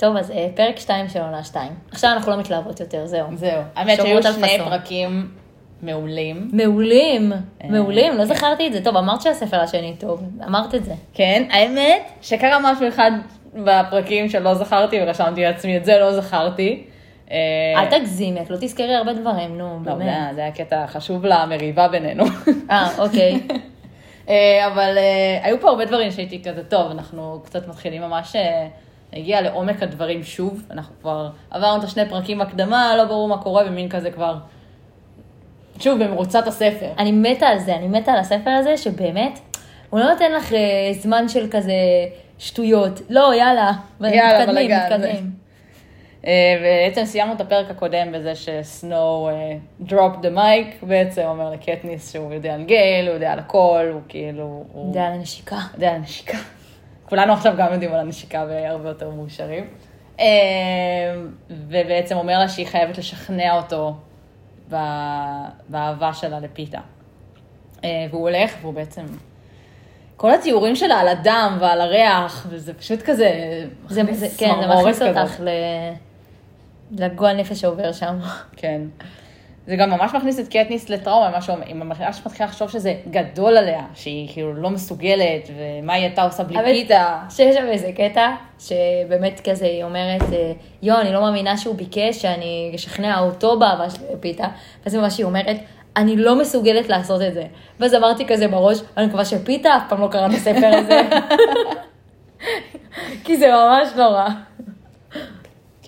טוב, אז אה, פרק 2 של עונה 2. עכשיו אנחנו לא מתלהבות יותר, זהו. זהו. האמת שהיו שני. פרקים מעולים. מעולים, אה, מעולים, לא. זכרתי את זה. טוב, אמרת שהספר השני טוב, אמרת את זה. כן, האמת שקרה משהו אחד בפרקים שלא זכרתי ורשמתי לעצמי, את זה לא זכרתי. אה, אל תגזימי, את לא תזכרי הרבה דברים, נו, לא, באמת. זה היה קטע חשוב למריבה בינינו. אה, אוקיי. אבל היו פה הרבה דברים שהייתי כזה, טוב, אנחנו קצת מתחילים ממש אה, להגיע לעומק הדברים שוב. אנחנו כבר עברנו את השני פרקים הקדמה, לא ברור מה קורה, ומין כזה כבר, שוב, במרוצת הספר. אני מתה על זה, אני מתה על הספר הזה, שבאמת, הוא לא נותן לך אה, זמן של כזה שטויות. לא, יאללה, יאללה, מתקדמים, מתקדמים. אה, בעצם סיימנו את הפרק הקודם בזה שסנואו drop the mic, בעצם אומר לקטניס שהוא יודע על גייל, הוא יודע על הכל, הוא כאילו, הוא זה על הנשיקה. יודע על הנשיקה. כולנו עכשיו גם יודעים על הנשיקה והרבה יותר מאושרים. אה, ובעצם אומר לה שהיא חייבת לשכנע אותו באהבה שלה לפיתה. אה, והוא הולך, והוא בעצם... כל הציורים שלה על הדם ועל הריח, וזה פשוט כזה... זה, כן, זה מכניס. אותך ל... לגועל נפש שעובר שם. כן. זה גם ממש מכניס את קטניס לטראומה, מה שאומר, היא ממש מתחילה לחשוב שזה גדול עליה, שהיא כאילו לא מסוגלת, ומה היא הייתה עושה בלי פיתה. שיש שם איזה קטע, שבאמת כזה, היא אומרת, אה, יו, אני לא מאמינה שהוא ביקש שאני אשכנע אותו באהבה שלי לפיתה, ואז מה שהיא אומרת, אני לא מסוגלת לעשות את זה. ואז אמרתי כזה בראש, אני מקווה שפיתה אף פעם לא קרא את הספר הזה. כי זה ממש נורא.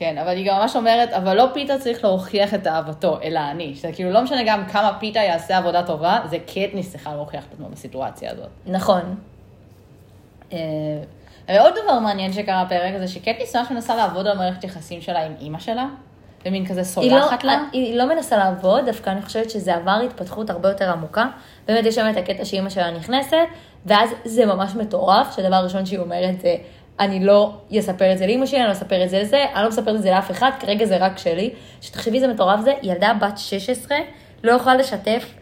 כן, אבל היא גם ממש אומרת, אבל לא פיתה צריך להוכיח את אהבתו, אלא אני. שזה כאילו לא משנה גם כמה פיתה יעשה עבודה טובה, זה קטניס צריכה להוכיח את עצמו בסיטואציה הזאת. נכון. אה, ועוד דבר מעניין שקרה בפרק הזה, שקטניס ממש מנסה לעבוד על מערכת יחסים שלה עם אימא שלה, ומין כזה לא, סולחת לה. היא לא מנסה לעבוד, דווקא אני חושבת שזה עבר התפתחות הרבה יותר עמוקה. באמת יש שם את הקטע שאימא שלה נכנסת, ואז זה ממש מטורף, שהדבר הראשון שהיא אומרת זה, אני לא אספר את זה לאימא שלי, אני לא אספר את זה לזה, אני לא מספרת את זה לאף אחד, כרגע זה רק שלי. שתחשבי איזה מטורף זה, ילדה בת 16 לא יכולה לשתף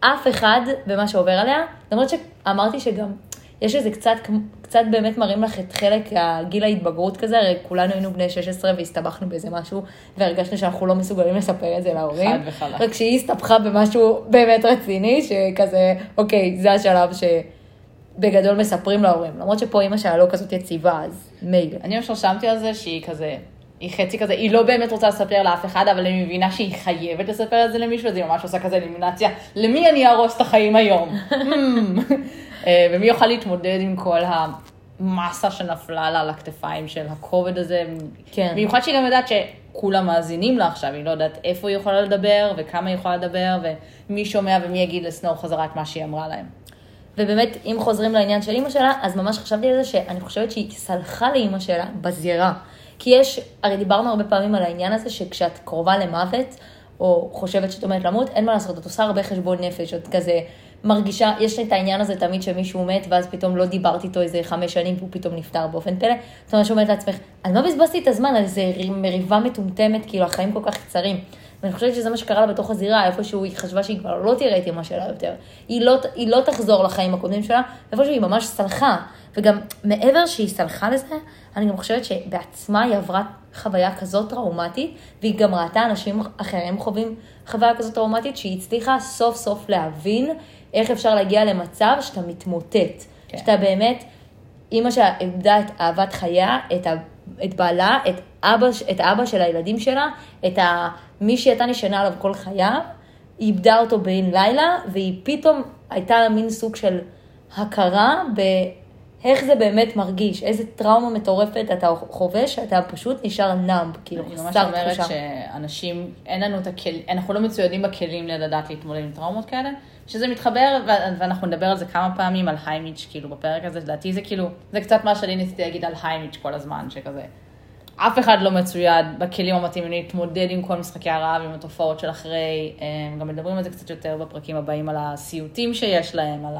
אף אחד במה שעובר עליה, למרות שאמרתי שגם יש איזה קצת, קצת באמת מראים לך את חלק הגיל ההתבגרות כזה, הרי כולנו היינו בני 16 והסתבכנו באיזה משהו, והרגשנו שאנחנו לא מסוגלים לספר את זה להורים. חד וחלק. רק שהיא הסתבכה במשהו באמת רציני, שכזה, אוקיי, זה השלב שבגדול מספרים להורים. למרות שפה אימא שלה לא כזאת יציבה, אז מילא. אני ממש רשמתי על זה שהיא כזה, היא חצי כזה, היא לא באמת רוצה לספר לאף אחד, אבל היא מבינה שהיא חייבת לספר את זה למישהו, אז היא ממש עושה כזה אלימינציה, למי אני אהרוס את החיים היום? Hmm. אה, ומי יוכל להתמודד עם כל המסה שנפלה לה על הכתפיים של הכובד הזה? כן. במיוחד שהיא גם יודעת שכולם מאזינים לה עכשיו, היא לא יודעת איפה היא יכולה לדבר, וכמה היא יכולה לדבר, ומי שומע ומי יגיד לסנור חזרה את מה שהיא אמרה להם. ובאמת, אם חוזרים לעניין של אימא שלה, אז ממש חשבתי על זה שאני חושבת שהיא סלחה לאימא שלה בזירה. כי יש, הרי דיברנו הרבה פעמים על העניין הזה שכשאת קרובה למוות, או חושבת שאת עומדת למות, אין מה לעשות, את עושה הרבה חשבון נפש, את כזה מרגישה, יש את העניין הזה תמיד שמישהו מת, ואז פתאום לא דיברת איתו איזה חמש שנים, והוא פתאום נפטר באופן פלא. את ממש אומרת לעצמך, על מה בזבזתי את הזמן? על איזה מריבה מטומטמת, כאילו החיים כל כך קצרים. ואני חושבת שזה מה שקרה לה בתוך הזירה, איפשהו היא חשבה שהיא כבר לא תראה את אמא שלה יותר. היא לא, היא לא תחזור לחיים הקודמים שלה, איפשהו היא ממש סלחה. וגם מעבר שהיא סלחה לזה, אני גם חושבת שבעצמה היא עברה חוויה כזאת טראומטית, והיא גם ראתה אנשים אחרים חווים חוויה כזאת טראומטית, שהיא הצליחה סוף סוף להבין איך אפשר להגיע למצב שאתה מתמוטט. כן. שאתה באמת, אימא שלה איבדה את אהבת חייה, את, את בעלה, את אבא, את האבא של הילדים שלה, את ה, מי שהיא הייתה נשענה עליו כל חייו, היא איבדה אותו בן לילה, והיא פתאום הייתה לה מין סוג של הכרה באיך זה באמת מרגיש, איזה טראומה מטורפת אתה חווה, שאתה פשוט נשאר נאמב, כאילו, אני ממש חסר אומרת תחושה. שאנשים, אין לנו את הכלים, אנחנו לא מצוידים בכלים לדעת להתמודד עם טראומות כאלה, שזה מתחבר, ואנחנו נדבר על זה כמה פעמים, על היימיץ', כאילו, בפרק הזה, לדעתי זה כאילו, זה קצת מה שאני ניסיתי להגיד על היימיץ' כל הזמן, שכזה, אף אחד לא מצויד בכלים המתאימים להתמודד עם כל משחקי הרעב, עם התופעות של אחרי, הם גם מדברים על זה קצת יותר בפרקים הבאים, על הסיוטים שיש להם, על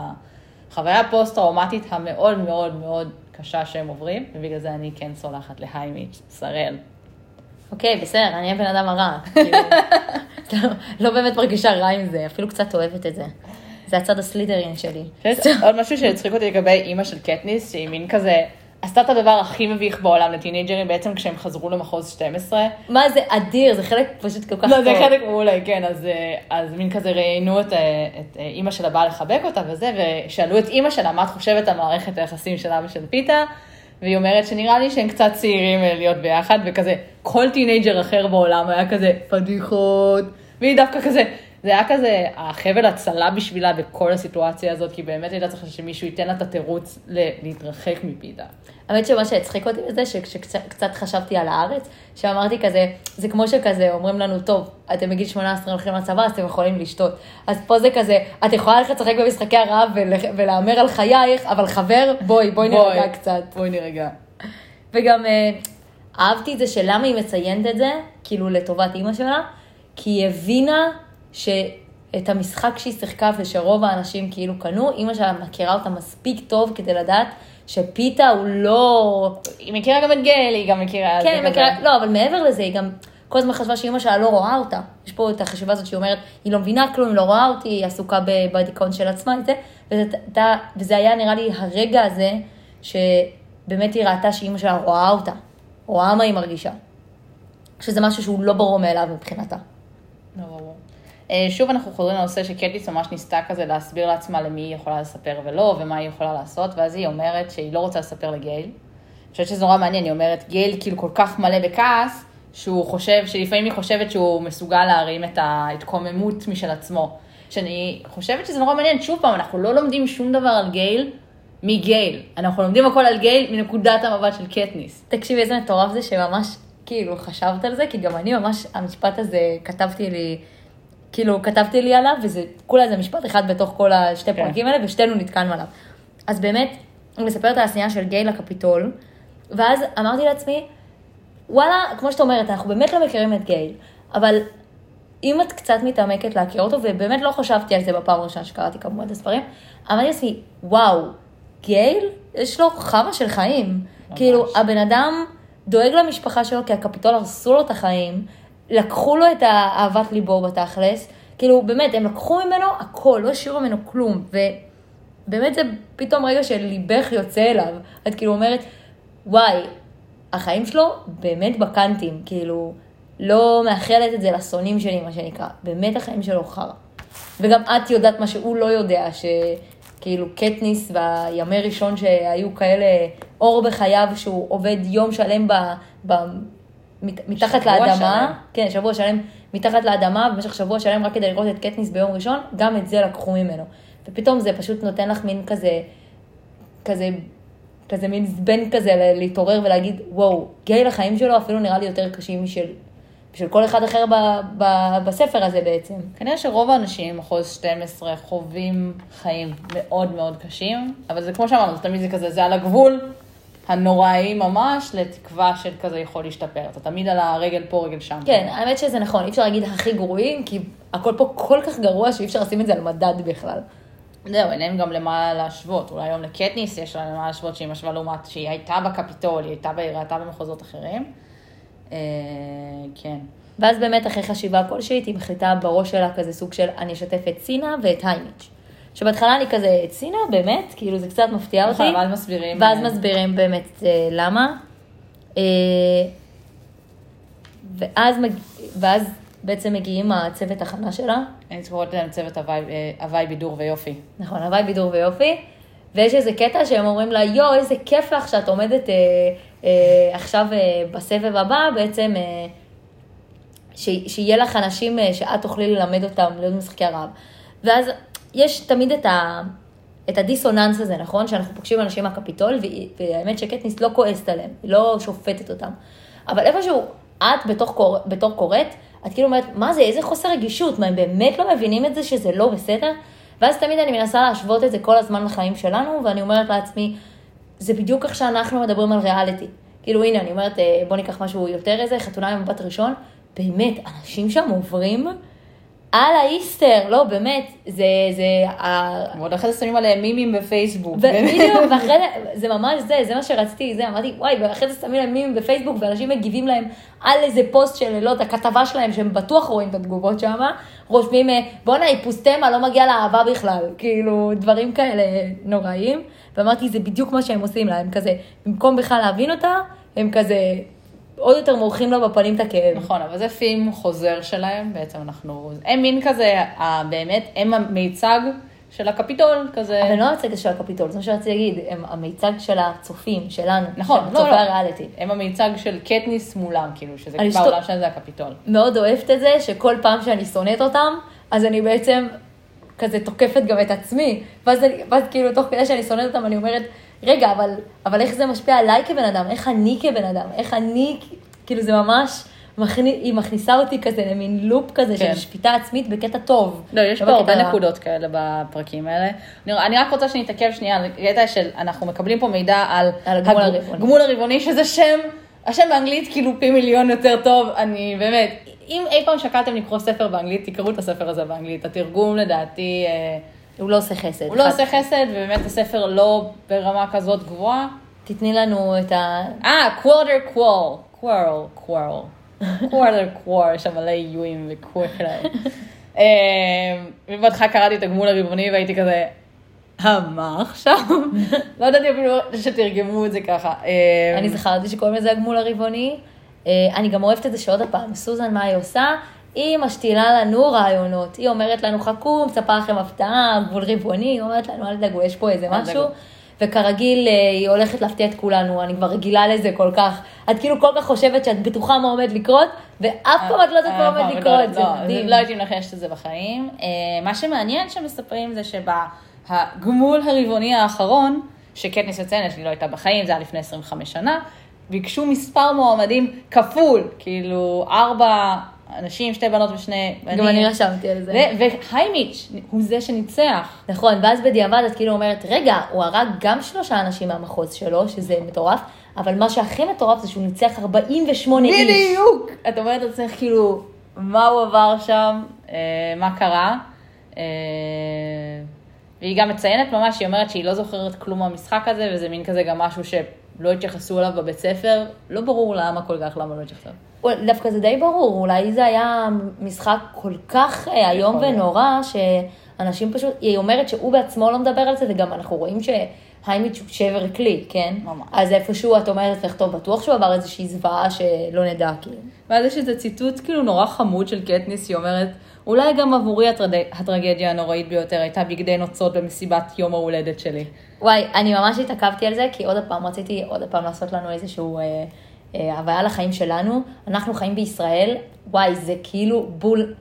החוויה הפוסט-טראומטית המאוד מאוד מאוד קשה שהם עוברים, ובגלל זה אני כן סולחת להיימיץ', שראל. אוקיי, בסדר, אני הבן אדם הרע. לא באמת מרגישה רע עם זה, אפילו קצת אוהבת את זה. זה הצד הסלידרין שלי. עוד משהו שהצחיק אותי לגבי אימא של קטניס, שהיא מין כזה, עשתה את הדבר הכי מביך בעולם לטינג'רים בעצם כשהם חזרו למחוז 12. מה זה אדיר, זה חלק פשוט כל כך לא, טוב. זה חלק מעולה, כן, אז, אה, אז מין כזה ראיינו את, אה, את אה, אימא שלה באה לחבק אותה וזה, ושאלו את אימא שלה מה את חושבת על מערכת היחסים שלה ושל פיתה, והיא אומרת שנראה לי שהם קצת צעירים להיות ביחד, וכזה כל teenager אחר בעולם היה כזה פדיחות, והיא דווקא כזה, זה היה כזה החבל הצלה בשבילה בכל הסיטואציה הזאת, כי באמת הייתה צריכה שמישהו ייתן לה את התירוץ להתרחק מפיתה. האמת שמה שהצחיק אותי בזה, שכשקצת חשבתי על הארץ, שאמרתי כזה, זה כמו שכזה אומרים לנו, טוב, אתם בגיל 18 הולכים לצבא, אז אתם יכולים לשתות. אז פה זה כזה, את יכולה ללכת לשחק במשחקי הרעב ול- ולהמר על חייך, אבל חבר, בואי, בואי נרגע קצת. בואי נרגע. וגם אה, אהבתי את זה שלמה היא מציינת את זה, כאילו לטובת אימא שלה, כי היא הבינה שאת המשחק שהיא שיחקה ושרוב האנשים כאילו קנו, אימא שלה מכירה אותה מספיק טוב כדי לדעת שפיתה הוא לא... היא מכירה גם את גל, היא גם מכירה... כן, זה היא. מכירה, לא, אבל מעבר לזה, היא גם כל הזמן חשבה שאימא שלה לא רואה אותה. יש פה את החשיבה הזאת שהיא אומרת, היא לא מבינה כלום, היא לא רואה אותי, היא עסוקה בדיכאון של עצמה, וזה, וזה, וזה היה נראה לי הרגע הזה, שבאמת היא ראתה שאימא שלה רואה אותה, רואה מה היא מרגישה. שזה משהו שהוא לא ברור מאליו מבחינתה. לא ברור. אה, שוב אנחנו חוזרים לנושא שקטיס ממש ניסתה כזה להסביר לעצמה למי היא יכולה לספר ולא, ומה היא יכולה לעשות, ואז היא אומרת שהיא לא רוצה לספר לגייל. אני חושבת שזה נורא מעניין, היא אומרת, גייל כאילו כל כך מלא בכעס, שהוא חושב, שלפעמים היא חושבת שהוא מסוגל להרים את ההתקוממות משל עצמו. שאני חושבת שזה נורא מעניין, שוב פעם, אנחנו לא לומדים שום דבר על גייל מגייל. אנחנו לומדים הכל על גייל מנקודת המבט של קטניס. תקשיבי, איזה מטורף זה שממש, כאילו, חשבת על זה, כי גם אני ממש, המשפט הזה, כתבתי לי, כאילו, כתבתי לי עליו, וזה, כולה זה משפט אחד בתוך כל השתי כן. פרקים האלה, ושתינו נתקענו עליו. אז באמת, אני מספרת על השנייה של גיי לקפיטול, ואז אמרתי לעצמי, וואלה, כמו שאת אומרת, אנחנו באמת לא מכירים את גייל, אבל אם את קצת מתעמקת להכיר אותו, ובאמת לא חשבתי על זה בפעם הראשונה שקראתי כמובן את הספרים, אמרתי לעצמי, וואו, גייל, יש לו חרא של חיים. כאילו, הבן אדם דואג למשפחה שלו, כי הקפיטול הרסו לו את החיים, לקחו לו את אהבת ליבו בתכלס, כאילו, באמת, הם לקחו ממנו הכל, לא השאירו ממנו כלום, ובאמת זה פתאום רגע של ליבך יוצא אליו. את כאילו אומרת, וואי, החיים שלו באמת בקאנטים, כאילו, לא מאחלת את זה לשונאים שלי, מה שנקרא. באמת החיים שלו חרא. וגם את יודעת מה שהוא לא יודע, שכאילו קטניס והימי ראשון שהיו כאלה אור בחייו, שהוא עובד יום שלם ב... ב מתחת לאדמה, שלם. כן, שבוע שלם מתחת לאדמה, במשך שבוע שלם רק כדי לראות את קטניס ביום ראשון, גם את זה לקחו ממנו. ופתאום זה פשוט נותן לך מין כזה, כזה, כזה מין זבן כזה להתעורר ולהגיד, וואו, גיי לחיים שלו אפילו נראה לי יותר קשים משל, משל כל אחד אחר ב, ב, בספר הזה בעצם. כנראה שרוב האנשים במחוז 12 חווים חיים מאוד מאוד קשים, אבל זה כמו שאמרנו, תמיד זה כזה, זה על הגבול הנוראי ממש לתקווה של כזה יכול להשתפר. אתה תמיד על הרגל פה, רגל שם. כן, האמת שזה נכון, אי אפשר להגיד הכי גרועים, כי הכל פה כל כך גרוע שאי אפשר לשים את זה על מדד בכלל. זהו, אין להם גם למה להשוות. אולי היום לקטניס יש לה למה להשוות שהיא משווה לעומת שהיא הייתה בקפיטול, היא הייתה, ב- היא ראתה במחוזות אחרים. אה, כן. ואז באמת אחרי חשיבה כלשהי, היא מחליטה בראש שלה כזה סוג של אני אשתף את סינה ואת היימיץ'. שבהתחלה אני כזה, את סינה? באמת? כאילו זה קצת מפתיע אותי. נכון, ואז מסבירים. ואז אה, מסבירים באמת אה, למה. אה, ואז, מג... ואז בעצם מגיעים הצוות הכנה שלה, אני קוראת להם צוות הוואי בידור ויופי. נכון, הוואי בידור ויופי, ויש איזה קטע שהם אומרים לה, יואו, איזה כיף לך שאת עומדת אה, אה, עכשיו אה, בסבב הבא, בעצם אה, ש, שיהיה לך אנשים אה, שאת תוכלי ללמד אותם להיות משחקי הרעב. ואז יש תמיד את, ה, את הדיסוננס הזה, נכון? שאנחנו פוגשים אנשים מהקפיטול, והאמת שקטניס לא כועסת עליהם, היא לא שופטת אותם. אבל איפשהו, את בתוך, קור, בתור קוראת, את כאילו אומרת, מה זה, איזה חוסר רגישות, מה, הם באמת לא מבינים את זה שזה לא בסדר? ואז תמיד אני מנסה להשוות את זה כל הזמן לחיים שלנו, ואני אומרת לעצמי, זה בדיוק איך שאנחנו מדברים על ריאליטי. כאילו, הנה, אני אומרת, אה, בוא ניקח משהו יותר איזה, חתונה עם מבט ראשון, באמת, אנשים שם עוברים על האיסטר, לא, באמת, זה, זה, ועוד אחרי זה שמים עליהם מימים בפייסבוק. בדיוק, ואחרי זה, זה ממש זה, זה מה שרציתי, זה, אמרתי, וואי, ואחרי זה שמים להם מימים בפייסבוק, ואנשים מגיבים להם על איזה פוסט של, לא יודעת, הכתבה שלהם, שהם בטוח רואים את התגובות שם, רושמים, אה, בואנה, היא פוסטמה, לא מגיעה לאהבה בכלל, כאילו, דברים כאלה נוראיים, ואמרתי, זה בדיוק מה שהם עושים לה, הם כזה, במקום בכלל להבין אותה, הם כזה, עוד יותר מורחים לה בפנים את הכאב. נכון, אבל זה פילם חוזר שלהם, בעצם אנחנו, הם מין כזה, באמת, הם המיצג של הקפיטול, כזה. אבל לא המיצג של הקפיטול, זה מה שרציתי להגיד, הם המיצג של הצופים, שלנו, נכון, של לא, צופי לא. הריאליטי. הם המיצג של קטניס מולם, כאילו, שזה אני בעולם שתו- שלהם זה הקפיטול. מאוד אוהבת את זה, שכל פעם שאני שונאת אותם, אז אני בעצם כזה תוקפת גם את עצמי. ואז, אני, ואז כאילו, תוך כדי שאני שונאת אותם, אני אומרת, רגע, אבל, אבל איך זה משפיע עליי כבן אדם? איך אני כבן אדם? איך אני, כאילו, זה ממש, מכני, היא מכניסה אותי כזה למין לופ כזה כן. של שפיטה עצמית בקטע טוב. לא, יש לא פה הרבה. נקודות כאלה בפרקים האלה. אני, אני רק רוצה שנתעכב שנייה על קטע של, אנחנו מקבלים פה מידע על, על הגמול הג- הרבעוני. גמול הרבעוני, שזה שם, השם באנגלית כאילו פי מיליון יותר טוב, אני באמת, אם אי פעם שקלתם לקרוא ספר באנגלית, תקראו את הספר הזה באנגלית. התרגום לדעתי, אה, הוא לא עושה חסד. הוא לא עושה חסד, ובאמת הספר לא ברמה כזאת גבוהה. תתני לנו את ה... אה, Quarter Quell, Quell, Quell. Quarter Quell, יש שם מלא איויים וקוורל. ובהתחלה קראתי את הגמול הרבעוני והייתי כזה, "אה, מה עכשיו? לא ידעתי אפילו שתרגמו את זה ככה. אה, אני זכרתי שקוראים לזה הגמול הרבעוני. אה, אני גם אוהבת את זה שעוד פעם, סוזן, מה היא עושה? היא משתילה לנו רעיונות. היא אומרת לנו, חכו, מצפה לכם הפתעה, גבול רבעוני, היא אומרת לנו, אל תדאגו, יש פה איזה משהו. וכרגיל, אה, היא הולכת להפתיע את כולנו, אני כבר רגילה לזה כל כך. את כאילו כל כך חושבת שאת בטוחה מה עומד לקרות, ואף פעם את לא יודעת מה אה, עומד לא, לקרות, זה לא, מדהים. לא הייתי מנחשת את זה בחיים. אה, מה שמעניין שמספרים זה שבגמול הרבעוני האחרון, שקטניס מציינת, שהיא לא הייתה בחיים, זה היה לפני 25 שנה, ביקשו מספר מועמדים כפול, כאילו ארבע אנשים, שתי בנות ושני בנים. גם אני רשמתי על זה. והיימיץ' הוא זה שניצח. נכון, ואז בדיעבד את כאילו אומרת, רגע, הוא הרג גם שלושה אנשים מהמחוז שלו, שזה מטורף, אבל מה שהכי מטורף זה שהוא ניצח 48 איש. בדיוק! את אומרת לעצמך, כאילו, מה הוא עבר שם, אה, מה קרה. אה, והיא גם מציינת ממש, היא אומרת שהיא לא זוכרת כלום מהמשחק הזה, וזה מין כזה גם משהו שלא התייחסו אליו בבית ספר. לא ברור למה כל כך, למה לא התייחסו. דווקא זה די ברור, אולי זה היה משחק כל כך אה, איום. ונורא, שאנשים פשוט, היא אומרת שהוא בעצמו לא מדבר על זה, וגם אנחנו רואים שהיימיץ' הוא שבר כלי, כן? ממש. אז איפשהו את אומרת לך, טוב, בטוח שהוא עבר איזושהי זוועה שלא נדע, כאילו. ואז יש איזה ציטוט כאילו נורא חמוד של קטניס, היא אומרת, אולי גם עבורי הטרד... הטרגדיה הנוראית ביותר הייתה בגדי נוצות במסיבת יום ההולדת שלי. וואי, אני ממש התעכבתי על זה, כי עוד פעם רציתי עוד פעם לעשות לנו איזשהו אה, אה, הוויה לחיים שלנו. אנחנו חיים בישראל, וואי, זה כאילו בול...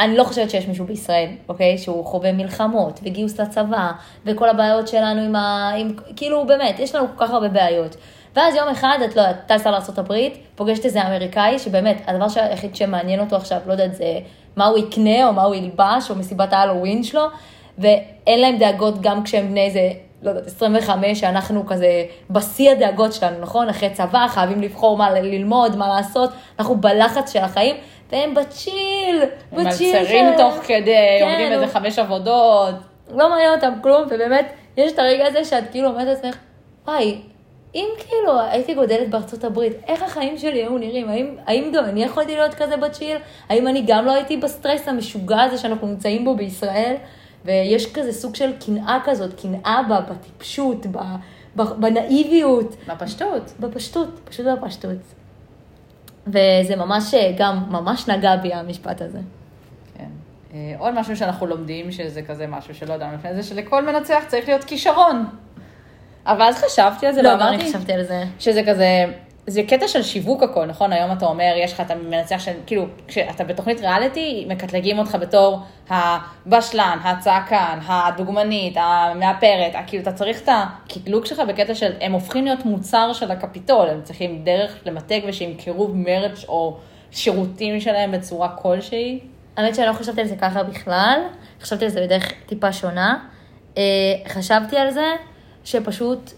אני לא חושבת שיש מישהו בישראל, אוקיי? שהוא חווה מלחמות, וגיוס לצבא, וכל הבעיות שלנו עם ה... עם... כאילו, באמת, יש לנו כל כך הרבה בעיות. ואז יום אחד, את לא יודעת, טסה לארה"ב, פוגשת איזה אמריקאי, שבאמת, הדבר היחיד שמעניין אותו עכשיו, לא יודעת, זה מה הוא יקנה, או מה הוא ילבש, או מסיבת ההלואוין שלו, ואין להם דאגות גם כשהם בני איזה, לא יודעת, 25, שאנחנו כזה בשיא הדאגות שלנו, נכון? אחרי צבא, חייבים לבחור מה ללמוד, מה לעשות, אנחנו בלחץ של החיים, והם בצ'יל, הם בצ'יל מלצרים שלהם. תוך כדי, כן, עובדים הוא- איזה חמש עבודות. לא מעניין אותם כלום, ובאמת, יש את הרגע הזה שאת כאילו אומרת לעצמך, וואי, אם כאילו הייתי גודלת בארצות הברית, איך החיים שלי היו נראים? האם, האם גם אני יכולתי להיות כזה בצ'יל? האם אני גם לא הייתי בסטרס המשוגע הזה שאנחנו נמצאים בו בישראל? ויש כזה סוג של קנאה כזאת, קנאה ב- בטיפשות, ב- ב- בנאיביות, בפשטות. בפשטות, פשוט בפשטות. וזה ממש, גם ממש נגע בי המשפט הזה. כן. אה, עוד משהו שאנחנו לומדים, שזה כזה משהו שלא ידענו לפני זה, שלכל מנצח צריך להיות כישרון. אבל אז חשבתי על זה לא, גם אני ואמרתי חשבתי על זה. שזה כזה, זה קטע של שיווק הכל, נכון? היום אתה אומר, יש לך, אתה מנצח של, כאילו, כשאתה בתוכנית ריאליטי, מקטלגים אותך בתור הבשלן, הצעקן, הדוגמנית, המאפרת, כאילו, אתה צריך את הקטלוג שלך בקטע של, הם הופכים להיות מוצר של הקפיטול, הם צריכים דרך למתג ושימכרו מרץ' או שירותים שלהם בצורה כלשהי. האמת שאני לא חשבתי על זה ככה בכלל, חשבתי על זה בדרך טיפה שונה. אה, חשבתי על זה שפשוט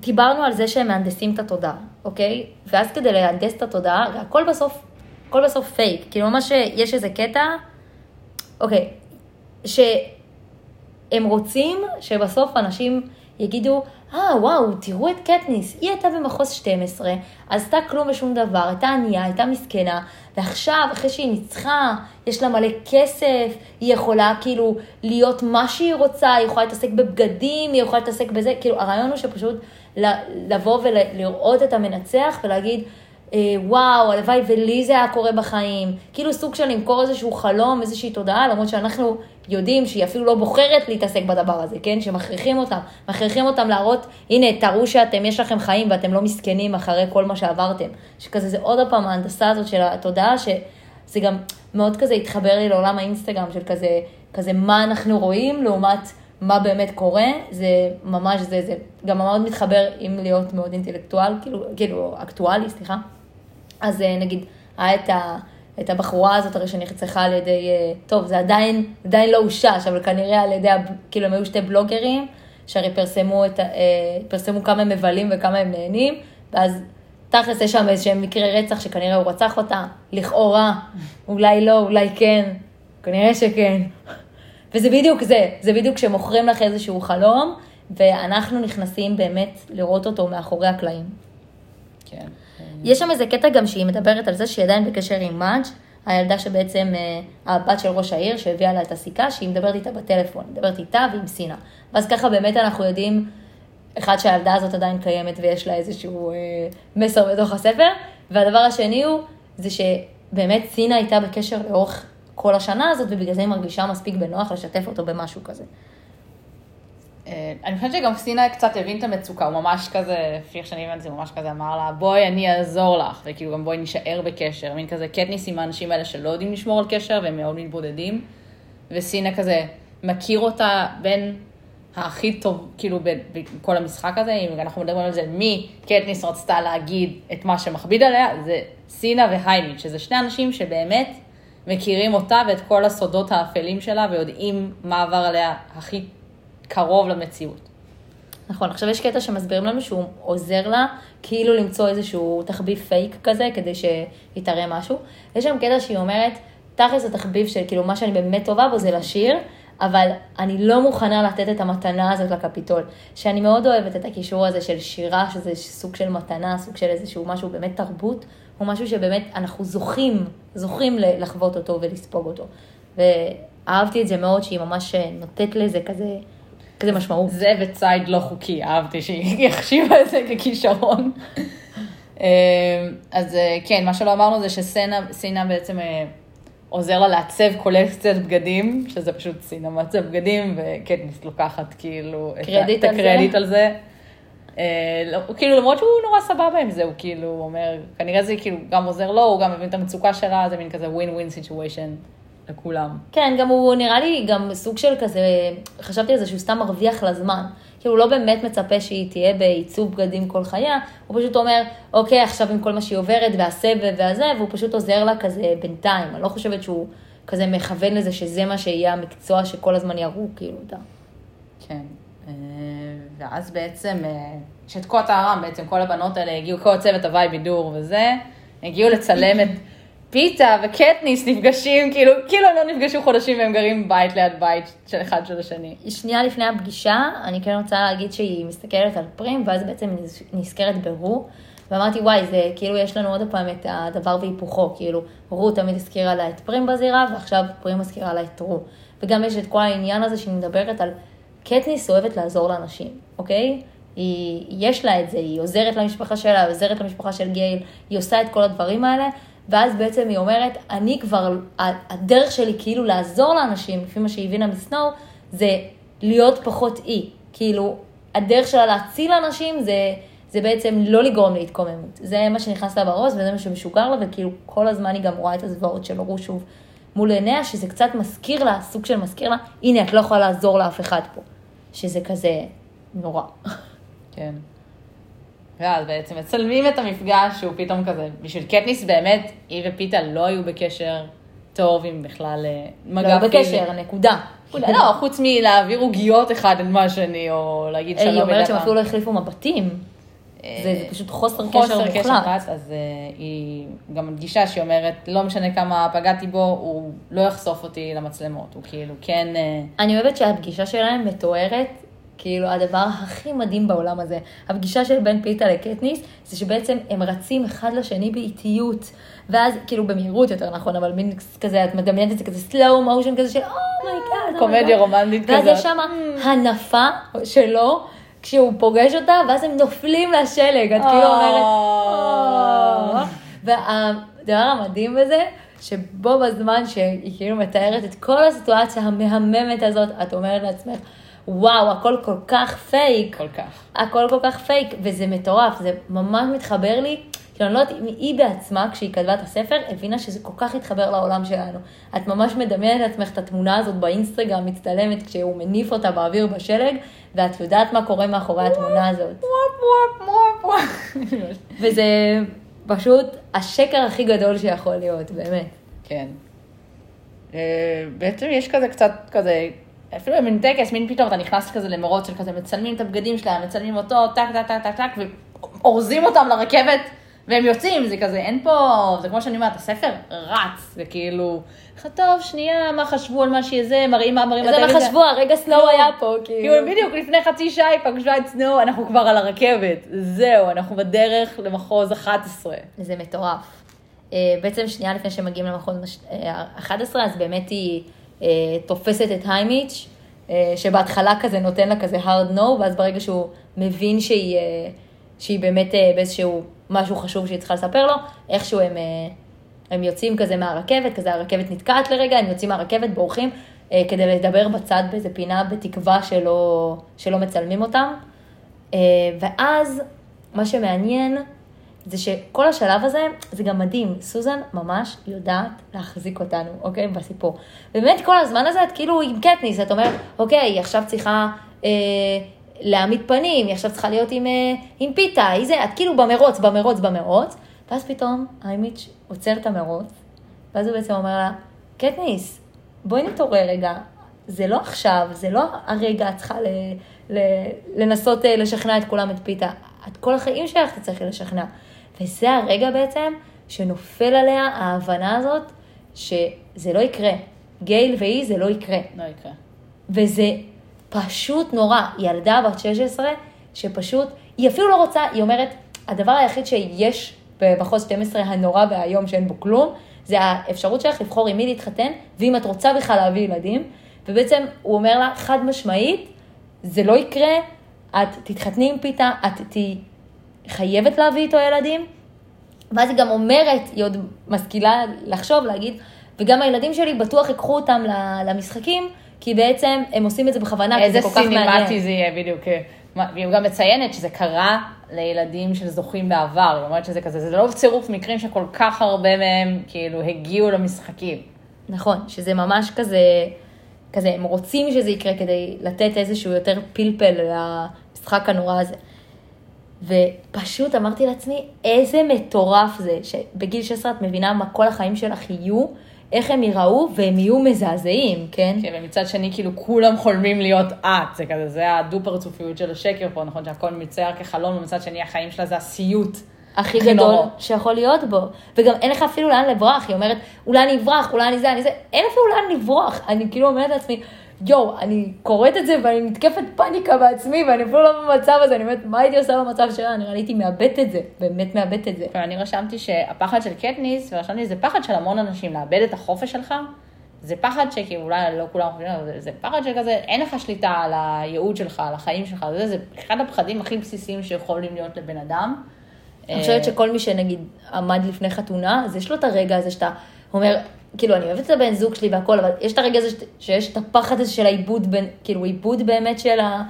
דיברנו על זה שהם מהנדסים את התודעה, אוקיי? ואז כדי להנדס את התודעה, הכל בסוף, הכל בסוף פייק. כאילו ממש יש איזה קטע אוקיי, שהם רוצים שבסוף אנשים יגידו, אה, וואו, תראו את קטניס, היא הייתה במחוז 12, עשתה כלום ושום דבר, הייתה ענייה, הייתה מסכנה, ועכשיו, אחרי שהיא ניצחה, יש לה מלא כסף, היא יכולה כאילו להיות מה שהיא רוצה, היא יכולה להתעסק בבגדים, היא יכולה להתעסק בזה, כאילו, הרעיון הוא שפשוט לבוא ולראות את המנצח ולהגיד, אה, וואו, הלוואי ולי זה היה קורה בחיים. כאילו סוג של למכור איזשהו חלום, איזושהי תודעה, למרות שאנחנו יודעים שהיא אפילו לא בוחרת להתעסק בדבר הזה, כן? שמכריחים אותם, מכריחים אותם להראות, הנה, תראו שאתם, יש לכם חיים ואתם לא מסכנים אחרי כל מה שעברתם. שכזה, זה עוד פעם ההנדסה הזאת של התודעה, שזה גם מאוד כזה התחבר לי לעולם האינסטגרם, של כזה, כזה מה אנחנו רואים לעומת מה באמת קורה, זה ממש, זה, זה גם מאוד מתחבר עם להיות מאוד אינטלקטואל, כאילו, כאילו, אקטואלי, סליחה. אז אה, נגיד, היה את, ה, את הבחורה הזאת הרי שנחצחה על ידי, אה, טוב, זה עדיין, עדיין לא הושש, אבל כנראה על ידי, כאילו, הם היו שתי בלוגרים, שהרי פרסמו, את, אה, פרסמו כמה הם מבלים וכמה הם נהנים, ואז תכלס יש שם איזשהם מקרי רצח שכנראה הוא רצח אותה, לכאורה, אולי לא, אולי כן, כנראה שכן. וזה בדיוק זה, זה בדיוק כשמוכרים לך איזשהו חלום, ואנחנו נכנסים באמת לראות אותו מאחורי הקלעים. כן. יש שם איזה קטע גם שהיא מדברת על זה שהיא עדיין בקשר עם מאג', הילדה שבעצם, אה, הבת של ראש העיר שהביאה לה את הסיכה, שהיא מדברת איתה בטלפון, מדברת איתה ועם סינה. ואז ככה באמת אנחנו יודעים, אחד שהילדה הזאת עדיין קיימת ויש לה איזשהו אה, מסר בתוך הספר, והדבר השני הוא, זה שבאמת סינה הייתה בקשר לאורך כל השנה הזאת, ובגלל זה היא מרגישה מספיק בנוח לשתף אותו במשהו כזה. אה, אני חושבת שגם סינה קצת הבין את המצוקה, הוא ממש כזה, לפי איך שאני הבנתי, זה ממש כזה אמר לה, בואי אני אעזור לך, וכאילו גם בואי נישאר בקשר, מין כזה קטניס עם האנשים האלה שלא יודעים לשמור על קשר והם מאוד מתבודדים, וסינה כזה מכיר אותה בין הכי טוב, כאילו, בכל המשחק הזה, אם אנחנו מדברים על זה, מי קטניס רצתה להגיד את מה שמכביד עליה, זה סינה והיימיץ', שזה שני אנשים שבאמת מכירים אותה ואת כל הסודות האפלים שלה ויודעים מה עבר עליה הכי קרוב למציאות. נכון, עכשיו יש קטע שמסבירים לנו שהוא עוזר לה כאילו למצוא איזשהו תחביב פייק כזה, כדי שיתראה משהו. יש שם קטע שהיא אומרת, תכלס התחביב של כאילו מה שאני באמת טובה בו זה לשיר, אבל אני לא מוכנה לתת את המתנה הזאת לקפיטול. שאני מאוד אוהבת את הקישור הזה של שירה, שזה סוג של מתנה, סוג של איזשהו משהו באמת תרבות, הוא משהו שבאמת אנחנו זוכים, זוכים לחוות אותו ולספוג אותו. ואהבתי את זה מאוד, שהיא ממש נותנת לזה כזה... כזה משמעות. זה וציד לא חוקי, אהבתי שהיא החשיבה את זה ככישרון. אמ, אז אה, כן, מה שלא אמרנו זה שסינה בעצם אה, עוזר לה לעצב קולקציית בגדים, שזה פשוט סינה מעצב בגדים, וקטניס לוקחת כאילו את הקרדיט על זה. אה, לא, כאילו למרות שהוא נורא סבבה עם זה, הוא כאילו אומר, כנראה זה כאילו גם עוזר לו, הוא גם מבין את המצוקה שלה, זה מין כזה win win situation. לכולם. כן, גם הוא נראה לי גם סוג של כזה, חשבתי על זה שהוא סתם מרוויח לה זמן. כאילו הוא לא באמת מצפה שהיא תהיה בעיצוב בגדים כל חייה, הוא פשוט אומר, אוקיי, עכשיו עם כל מה שהיא עוברת והסבב והזה, והוא פשוט עוזר לה כזה בינתיים. אני לא חושבת שהוא כזה מכוון לזה שזה מה שיהיה המקצוע שכל הזמן יראו, כאילו, אתה. כן. אה, ואז בעצם, שתקוע את הארם, בעצם כל הבנות האלה הגיעו, כל צוות הוואי בידור וזה, הגיעו לצלם את פיתה וקטניס נפגשים, כאילו, כאילו הם לא נפגשו חודשים והם גרים בית ליד בית של אחד של השני. שנייה לפני הפגישה, אני כן רוצה להגיד שהיא מסתכלת על פרים, ואז בעצם נזכרת ברו, ואמרתי, וואי, זה כאילו יש לנו עוד פעם את הדבר והיפוכו, כאילו, רו תמיד הזכירה לה את פרים בזירה, ועכשיו פרים מזכירה לה את רו. וגם יש את כל העניין הזה שהיא מדברת על, קטניס אוהבת לעזור לאנשים, אוקיי? היא, יש לה את זה, היא עוזרת למשפחה שלה, עוזרת למשפחה של גייל, היא עושה את כל הדברים האלה, ואז בעצם היא אומרת, אני כבר, הדרך שלי כאילו לעזור לאנשים, לפי מה שהיא הבינה מסנואו, זה להיות פחות אי. כאילו, הדרך שלה להציל אנשים זה, זה בעצם לא לגרום להתקוממות. זה מה שנכנס לה בראש וזה מה שמשוגר לה, וכאילו כל הזמן היא גם רואה את הזוועות של אורו שוב מול עיניה, שזה קצת מזכיר לה, סוג של מזכיר לה, הנה, את לא יכולה לעזור לאף אחד פה. שזה כזה נורא. כן. ואז בעצם מצלמים את המפגש שהוא פתאום כזה, בשביל קטניס באמת, היא ופיתה לא היו בקשר טוב עם בכלל אה, מגע לא בקשר, נקודה. לא, חוץ מלהעביר עוגיות אחד עם השני, או להגיד שלום. היא אומרת שהם אפילו לא החליפו מבטים. זה, זה פשוט חוסר קשר חוסר מוחלט. קשר מוחלט, אז היא גם מדגישה שהיא אומרת, לא משנה כמה פגעתי בו, הוא לא יחשוף אותי למצלמות, הוא כאילו כן... אני אוהבת שהפגישה שלהם מתוארת, כאילו הדבר הכי מדהים בעולם הזה. הפגישה של בן פיתה לקטניס, זה שבעצם הם רצים אחד לשני באיטיות. ואז, כאילו במהירות יותר נכון, אבל מין כזה, את מדמיינת את זה כזה slow motion כזה של oh my god. קומדיה רומנטית ואז כזאת. יש שם הנפה שלו, כשהוא פוגש אותה, ואז הם נופלים לשלג, את כאילו אומרת, "אה". והדבר המדהים בזה, שבו בזמן שהיא כאילו מתארת את כל הסיטואציה המהממת הזאת, את אומרת לעצמך, וואו, הכל כל כך פייק. כל כך. הכל כל כך פייק, וזה מטורף, זה ממש מתחבר לי. כאילו, אני לא יודעת אם היא בעצמה, כשהיא כתבה את הספר, הבינה שזה כל כך התחבר לעולם שלנו. את ממש מדמיינת לעצמך את התמונה הזאת באינסטגרם מצטלמת כשהוא מניף אותה באוויר בשלג, ואת יודעת מה קורה מאחורי התמונה הזאת. וזה פשוט השקר הכי גדול שיכול להיות, באמת. כן. אה, בעצם יש כזה קצת כזה, אפילו מין טקס, מין פתאום אתה נכנס כזה למרוץ של כזה, מצלמים את הבגדים שלהם, מצלמים אותו, טק טק טק טק טק, ואורזים אותם לרכבת, והם יוצאים, זה כזה, אין פה, זה כמו שאני אומרת, הספר רץ, זה כאילו, טוב, שנייה, מה חשבו על מה שיהיה זה, מראים מה מראים זה מה בטלוויזיה." חשבו, הרגע סלואו היה פה, כאילו, כאילו. בדיוק לפני חצי שעה היא פגשה את סנואו, אנחנו כבר על הרכבת, זהו, אנחנו בדרך למחוז 11. זה מטורף. אה, בעצם שנייה לפני שהם מגיעים למחוז מש- אה, 11, אז באמת היא תופסת את היימיץ', אה, שבהתחלה כזה נותן לה כזה hard no, ואז ברגע שהוא מבין שהיא, אה, שהיא באמת אה, באיזשהו משהו חשוב שהיא צריכה לספר לו, איכשהו הם, אה, הם יוצאים כזה מהרכבת, כזה הרכבת נתקעת לרגע, הם יוצאים מהרכבת, בורחים, אה, כדי לדבר בצד באיזה פינה, בתקווה שלא, שלא מצלמים אותם. אה, ואז, מה שמעניין, זה שכל השלב הזה, זה גם מדהים, סוזן ממש יודעת להחזיק אותנו, אוקיי? בסיפור. ובאמת כל הזמן הזה את כאילו עם קטניס, את אומרת, אוקיי, היא עכשיו צריכה אה, להעמיד פנים, היא עכשיו צריכה להיות עם, אה, עם פיתה, היא זה, את כאילו במרוץ, במרוץ, במרוץ, ואז פתאום היימיץ' עוצר את המרוץ, ואז הוא בעצם אומר לה, קטניס, בואי נתעורר רגע, זה לא עכשיו, זה לא הרגע, את צריכה ל, ל, לנסות אה, לשכנע את כולם את פיתה. את כל החיים שלך תצטרכי לשכנע. וזה הרגע בעצם שנופל עליה ההבנה הזאת שזה לא יקרה. גייל והיא זה לא יקרה. לא יקרה. וזה פשוט נורא. ילדה בת 16 שפשוט, היא אפילו לא רוצה, היא אומרת, הדבר היחיד שיש במחוז 12 הנורא והאיום שאין בו כלום, זה האפשרות שלך לבחור עם מי להתחתן, ואם את רוצה בכלל להביא ילדים. ובעצם הוא אומר לה, חד משמעית, זה לא יקרה, את תתחתני עם פיתה, את תהיי חייבת להביא איתו ילדים. ואז היא גם אומרת, היא עוד משכילה לחשוב, להגיד, וגם הילדים שלי בטוח ייקחו אותם למשחקים, כי בעצם הם עושים את זה בכוונה, כי איזה זה כל כך מעניין. סינימטי זה יהיה, בדיוק. והיא גם מציינת שזה קרה לילדים של זוכים בעבר, היא אומרת שזה כזה, זה לא צירוף מקרים שכל כך הרבה מהם כאילו הגיעו למשחקים. נכון, שזה ממש כזה, כזה, הם רוצים שזה יקרה כדי לתת איזשהו יותר פלפל למשחק הנורא הזה. ופשוט אמרתי לעצמי, איזה מטורף זה, שבגיל 16 את מבינה מה כל החיים שלך יהיו, איך הם ייראו, והם יהיו מזעזעים, כן? כן, ומצד שני, כאילו, כולם חולמים להיות את, זה כזה, זה הדו-פרצופיות של השקר פה, נכון? שהכל מצייר כחלום, ומצד שני, החיים שלה זה הסיוט. הכי גדול נורא. שיכול להיות בו. וגם אין לך אפילו לאן לברוח, היא אומרת, אולי אני אברח, אולי אני זה, אני זה, אין אפילו לאן לברוח. אני כאילו אומרת לעצמי, יואו, אני קוראת את זה ואני מתקפת פאניקה בעצמי, ואני אפילו לא במצב הזה, אני אומרת, מה הייתי עושה במצב שלה? נראה לי הייתי מאבדת את זה, באמת מאבדת את זה. ואני רשמתי שהפחד של קטניס, ורשמתי, זה פחד של המון אנשים, לאבד את החופש שלך. זה פחד שכאילו אולי לא כולם חושבים, אבל זה, זה פחד שכזה, אין לך שליטה על הייעוד שלך, על החיים שלך, זה, זה אחד הפחדים הכי בסיסיים שיכולים להיות לבן אדם. אני חושבת שכל מי שנגיד עמד לפני חתונה, אז יש לו את הרגע הזה שאתה אומר, כאילו, אני אוהבת את הבן זוג שלי והכל, אבל יש את הרגע הזה שיש את הפחד הזה של העיבוד, בין, כאילו, עיבוד באמת של, ה,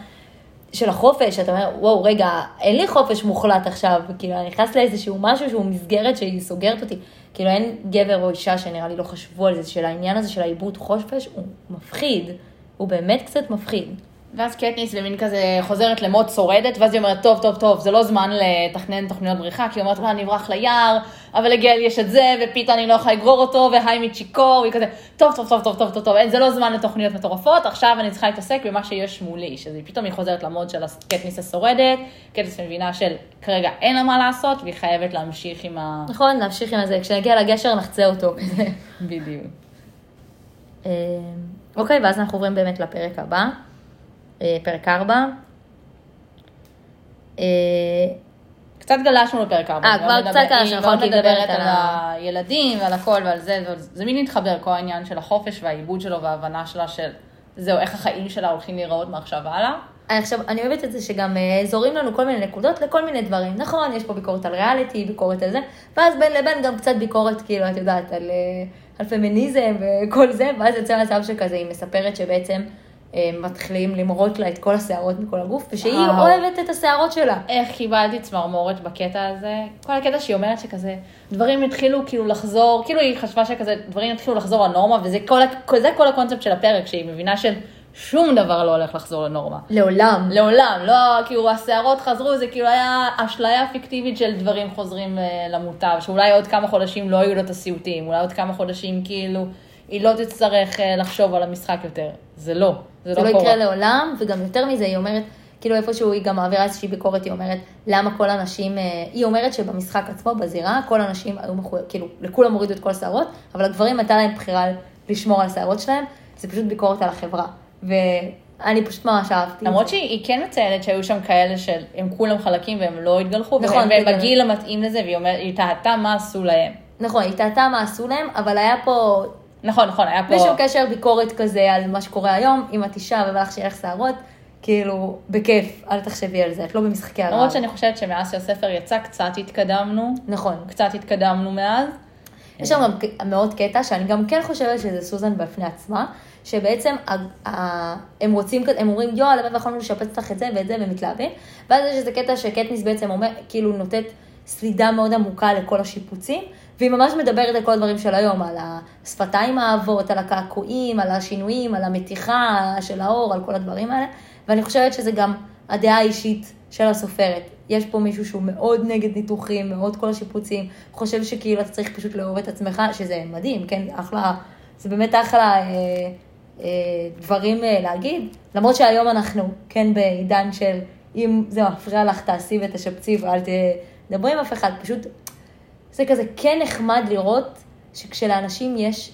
של החופש, אתה אומר, וואו, רגע, אין לי חופש מוחלט עכשיו, כאילו, אני נכנס לאיזשהו משהו שהוא מסגרת שהיא סוגרת אותי. כאילו, אין גבר או אישה שנראה לי לא חשבו על זה, של העניין הזה של העיבוד חופש, הוא מפחיד, הוא באמת קצת מפחיד. ואז קטניס במין כזה חוזרת למוד שורדת, ואז היא אומרת, טוב, טוב, טוב, זה לא זמן לתכנן תוכניות בריחה, כי היא אומרת, "וואי, אני אברח ליער, אבל לגל יש את זה, ופיתה אני לא יכולה לגרור אותו, והיימי צ'יקור, והיא כזה, טוב, טוב, טוב, טוב, טוב, טוב, טוב, אין, זה לא זמן לתוכניות מטורפות, עכשיו אני צריכה להתעסק במה שיש מולי, שזה פתאום היא חוזרת למוד של קטניס השורדת, קטניס מבינה של כרגע אין לה מה לעשות, והיא חייבת להמשיך עם ה... נכון, להמשיך עם זה, כשנגיע לגשר נחצה אותו. בדיוק. אה, אוקיי, ואז אנחנו עוברים באמת לפרק הבא, אה, פרק 4. קצת גלשנו לפרק 4. אה, כבר קצת גלשנו, נכון, כי היא היא מדברת על הילדים ועל הכל ועל זה, זה מין מתחבר, כל העניין של החופש והעיבוד שלו וההבנה שלה של זהו, איך החיים שלה הולכים להיראות מעכשיו והלאה. אני עכשיו, אני אוהבת את זה שגם אה, זורים לנו כל מיני נקודות לכל מיני דברים. נכון, יש פה ביקורת על ריאליטי, ביקורת על זה, ואז בין לבין גם קצת ביקורת, כאילו, את יודעת, על, אה, על פמיניזם וכל זה, ואז יוצא מצב שכזה, היא מספרת שבעצם אה, מתחילים למרוט לה את כל השערות מכל הגוף, ושהיא וואו. אוהבת את השערות שלה. איך קיבלתי צמרמורת בקטע הזה, כל הקטע שהיא אומרת שכזה, דברים התחילו כאילו לחזור, כאילו היא חשבה שכזה, דברים התחילו לחזור לנורמה, וזה כל, כל הקונספט של הפרק, שהיא מבינה ששום דבר לא הולך לחזור לנורמה. לעולם. לעולם, לא, כאילו השערות חזרו, זה כאילו היה אשליה פיקטיבית של דברים חוזרים אה, למוטב, שאולי עוד כמה חודשים לא יהיו לו את הסיוטים, אולי עוד כמה חודשים כאילו היא לא תצטרך אה, לחשוב על המשחק יותר. זה לא, זה, זה לא לא. יקרה לעולם, וגם יותר מזה, היא אומרת, כאילו איפשהו היא גם מעבירה איזושהי ביקורת, היא אומרת, למה כל הנשים, אה, היא אומרת שבמשחק עצמו, בזירה, כל הנשים היו מחויב, כאילו, לכולם הורידו את כל השערות, אבל הגברים הייתה להם בחירה לשמור על השערות שלהם, זה פשוט ביקורת על החברה. ואני פשוט ממש אהבתי. למרות. שהיא כן מציינת שהיו שם כאלה שהם כולם חלקים והם לא התגלחו, נכון, והם, והם בגיל המתאים לזה, והיא אומרת, היא טעתה מה עשו להם. נכון, היא טעתה מה עשו להם, אבל היה פה, נכון, נכון, היה פה... בלי שום קשר ביקורת כזה על מה שקורה היום, אם את אישה ובא שיהיה לך שערות, כאילו, בכיף, אל תחשבי על זה, את לא במשחקי הרעב. למרות שאני חושבת שמאז שהספר יצא קצת התקדמנו, נכון. קצת התקדמנו מאז. יש שם גם מאוד קטע, שאני גם כן חושבת שזה סוזן בפני עצמה, שבעצם הם רוצים, הם אומרים, יואו, הלוואי ויכולנו לשפץ לך את זה ואת זה, והם מתלהבים. ואז יש איזה קטע שקטניס בעצם אומר, כאילו נותנת סלידה מאוד עמוקה לכל השיפוצים, והיא ממש מדברת על כל הדברים של היום, על השפתיים האהבות, על הקעקועים, על השינויים, על המתיחה של האור, על כל הדברים האלה. ואני חושבת שזה גם הדעה האישית של הסופרת. יש פה מישהו שהוא מאוד נגד ניתוחים, מאוד כל השיפוצים, חושב שכאילו אתה צריך פשוט לאהוב את עצמך, שזה מדהים, כן, אחלה, זה באמת אחלה אה, אה, דברים אה, להגיד, למרות שהיום אנחנו כן בעידן של אם זה מפריע לך, תעשי ותשפצי ואל תדברי עם אף אחד, פשוט זה כזה כן נחמד לראות שכשלאנשים יש,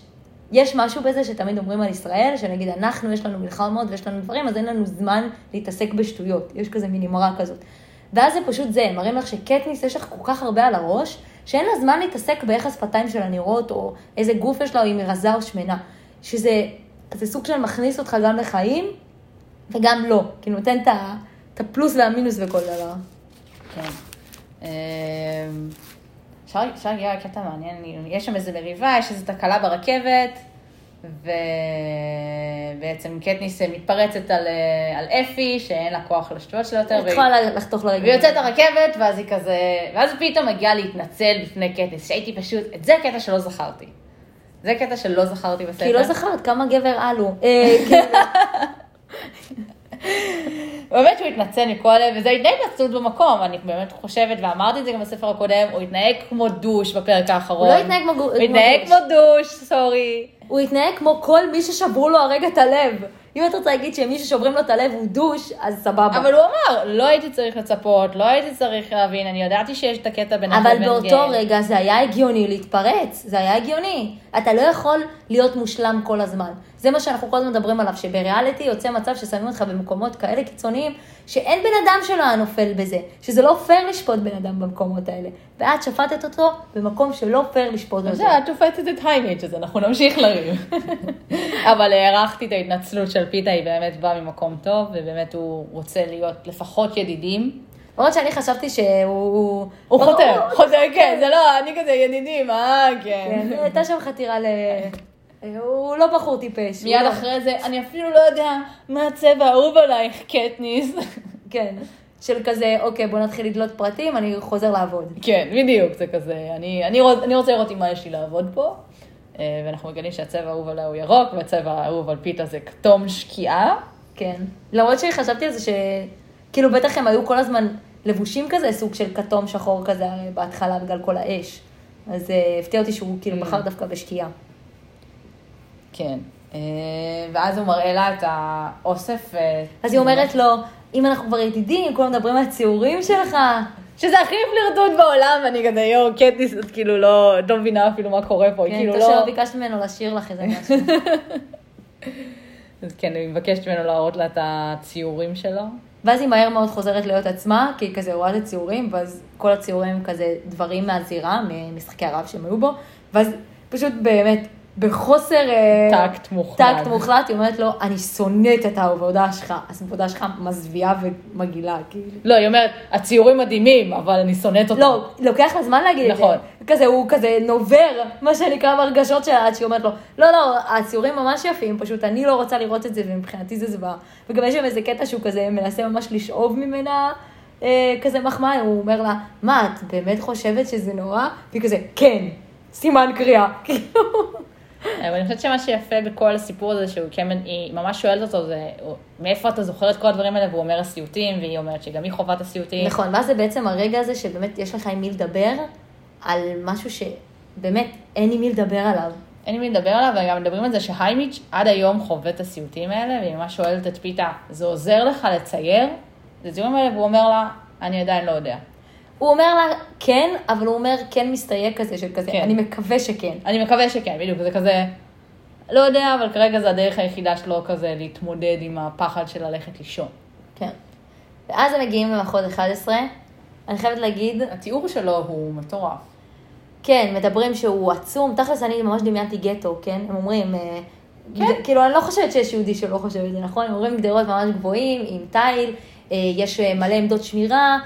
יש משהו בזה שתמיד אומרים על ישראל, שנגיד אנחנו, יש לנו מלחמות ויש לנו דברים, אז אין לנו זמן להתעסק בשטויות. יש כזה מין אמרה כזאת. ואז זה פשוט זה, מראים לך שקטניס יש לך כל כך הרבה על הראש, שאין לה זמן להתעסק באיך השפתיים שלה נראות, או איזה גוף יש לה, או אם היא רזה או שמנה. שזה זה סוג של מכניס אותך גם לחיים, וגם לא, כי נותן את הפלוס והמינוס וכל דבר. כן. אפשר אפשר להגיע לקטע מעניין, יש שם איזה מריבה, יש איזו תקלה ברכבת, ובעצם קטניס מתפרצת על, אה, על אפי, שאין לה כוח לשטויות שלה יותר, והיא- יכולה לחתוך לרגע. והיא יוצאת הרכבת, ואז היא כזה, ואז היא פתאום מגיעה להתנצל בפני קטניס, שהייתי פשוט, את זה קטע שלא זכרתי. זה קטע שלא זכרתי בספר. כי לא זכרת כמה גבר. אה, כאילו, באמת שהוא התנצל מכל הלב, וזו הייתה התנצלות במקום, אני באמת חושבת, ואמרתי את זה גם בספר הקודם, הוא התנהג כמו דוש בפרק האחרון. הוא לא התנהג כמו גו- הוא כמו התנהג דוש. כמו דוש, סורי. הוא התנהג כמו כל מי ששברו לו הרגע את הלב. אם את רוצה להגיד שמי ששוברים לו את הלב הוא דוש, אז סבבה. אבל הוא אמר, לא הייתי צריך לצפות, לא הייתי צריך להבין, אני ידעתי שיש את הקטע בינך אבל באותו גיא. רגע זה היה הגיוני להתפרץ, זה היה הגיוני. אתה לא יכול להיות מושלם כל הזמן. זה מה שאנחנו כל הזמן מדברים עליו, שבריאליטי יוצא מצב ששמים אותך במקומות כאלה קיצוניים, שאין בן אדם שלא היה נופל בזה, שזה לא פייר לשפוט בן אדם במקומות האלה. ואת שפטת אותו במקום שלא פייר לשפוט אותו. את שופטת את היימיץ', אז אנחנו נמשיך לריב. אבל הערכתי את ההתנצלות של פיתה, היא באמת באה ממקום טוב, ובאמת הוא רוצה להיות לפחות ידידים. למרות שאני חשבתי שהוא... הוא חותר, חותר, כן, זה לא, אני כזה ידידים, אה, כן, כן. הייתה שם חתירה ל... הוא לא בחור טיפש. מיד לא- אחרי זה, אני אפילו לא יודע מה הצבע האהוב עלייך, קטניס. כן. של כזה, אוקיי, בוא נתחיל לדלות פרטים, אני חוזר לעבוד. כן, בדיוק, זה כזה, אני, אני, רוצ, אני רוצה לראות עם מה יש לי לעבוד פה, אה, ואנחנו מגלים שהצבע האהוב עליה הוא ירוק, והצבע האהוב על פיתה זה כתום שקיעה. כן. למרות שחשבתי על זה שכאילו בטח הם היו כל הזמן לבושים כזה, סוג של כתום שחור כזה בהתחלה בגלל כל האש. אז אה, הפתיע אותי שהוא כאילו בחר דווקא בשקיעה. כן. אה, ואז הוא מראה לה את האוסף. אה, אז היא אומרת לו, אם אנחנו כבר ידידים, כולם מדברים על הציורים שלך. שזה הכי פלירטוט בעולם, אני כזה, יואו, קטניס, את כאילו לא, לא מבינה אפילו מה קורה פה, כן, כאילו טוב לא... שלא ביקשת ממנו לשיר לך איזה משהו. אז כן, היא מבקשת ממנו להראות לה את הציורים שלו. ואז היא מהר מאוד חוזרת להיות עצמה, כי היא כזה רואה את הציורים, ואז כל הציורים הם כזה דברים מהזירה, ממשחקי הרב שהם היו בו, ואז פשוט באמת, בחוסר... אה, טקט מוחלט. טקט מוחלט, היא אומרת לו, אני שונאת את העבודה שלך. אז העבודה שלך מזוויעה ומגעילה, כאילו. לא, היא אומרת, הציורים מדהימים, אבל אני שונאת אותם. לא, לוקח לה זמן להגיד את זה. נכון. כזה, הוא כזה נובר, מה שנקרא ברגשות שלה, עד שהיא אומרת לו, לא, לא, הציורים ממש יפים, פשוט אני לא רוצה לראות את זה, ומבחינתי זה זוועה. וגם יש שם איזה קטע שהוא כזה מנסה ממש לשאוב ממנה אה, כזה מחמאה, הוא אומר לה, מה, את באמת חושבת שזה נורא? והיא כזה, כן, סימן קריאה. כאילו, אבל אני חושבת שמה שיפה בכל הסיפור הזה, שהוא כן, היא ממש שואלת אותו, זה מאיפה אתה זוכר את כל הדברים האלה, והוא אומר הסיוטים, והיא אומרת שגם היא חווה את הסיוטים. נכון, ואז זה בעצם הרגע הזה שבאמת יש לך עם מי לדבר, על משהו שבאמת אין עם מי לדבר עליו. אין לי מי לדבר עליו, וגם מדברים על זה שהיימיץ' עד היום חווה את הסיוטים האלה, והיא ממש שואלת את פיתה, זה עוזר לך לצייר? את הציורים האלה, והוא אומר לה, אני עדיין לא יודע. הוא אומר לה כן, אבל הוא אומר כן מסתייג כזה, של כזה, כן. אני מקווה שכן. אני מקווה שכן, בדיוק, זה כזה, לא יודע, אבל כרגע זה הדרך היחידה שלו כזה להתמודד עם הפחד של ללכת לישון. כן. ואז הם מגיעים למחוז 11, אני חייבת להגיד, התיאור שלו הוא מטורף. כן, מדברים שהוא עצום, תכלס אני ממש דמיינתי גטו, כן? הם אומרים, אה, גד- כאילו, אני לא חושבת שיש יהודי שלא חושב את זה, נכון? הם אומרים גדרות ממש גבוהים, עם תיל, אה, יש אה, מלא עמדות שמירה,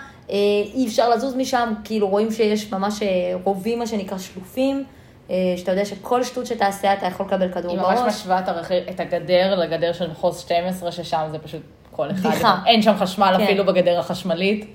אי אפשר לזוז משם, כאילו רואים שיש ממש אה, רובים, מה שנקרא שלופים, אה, שאתה יודע שכל שטות שתעשה אתה יכול לקבל כדור היא בראש. ממש משווה את, הגדר לגדר של מחוז 12, ששם זה פשוט כל אחד. בדיחה. אין שם חשמל כן. אפילו בגדר החשמלית.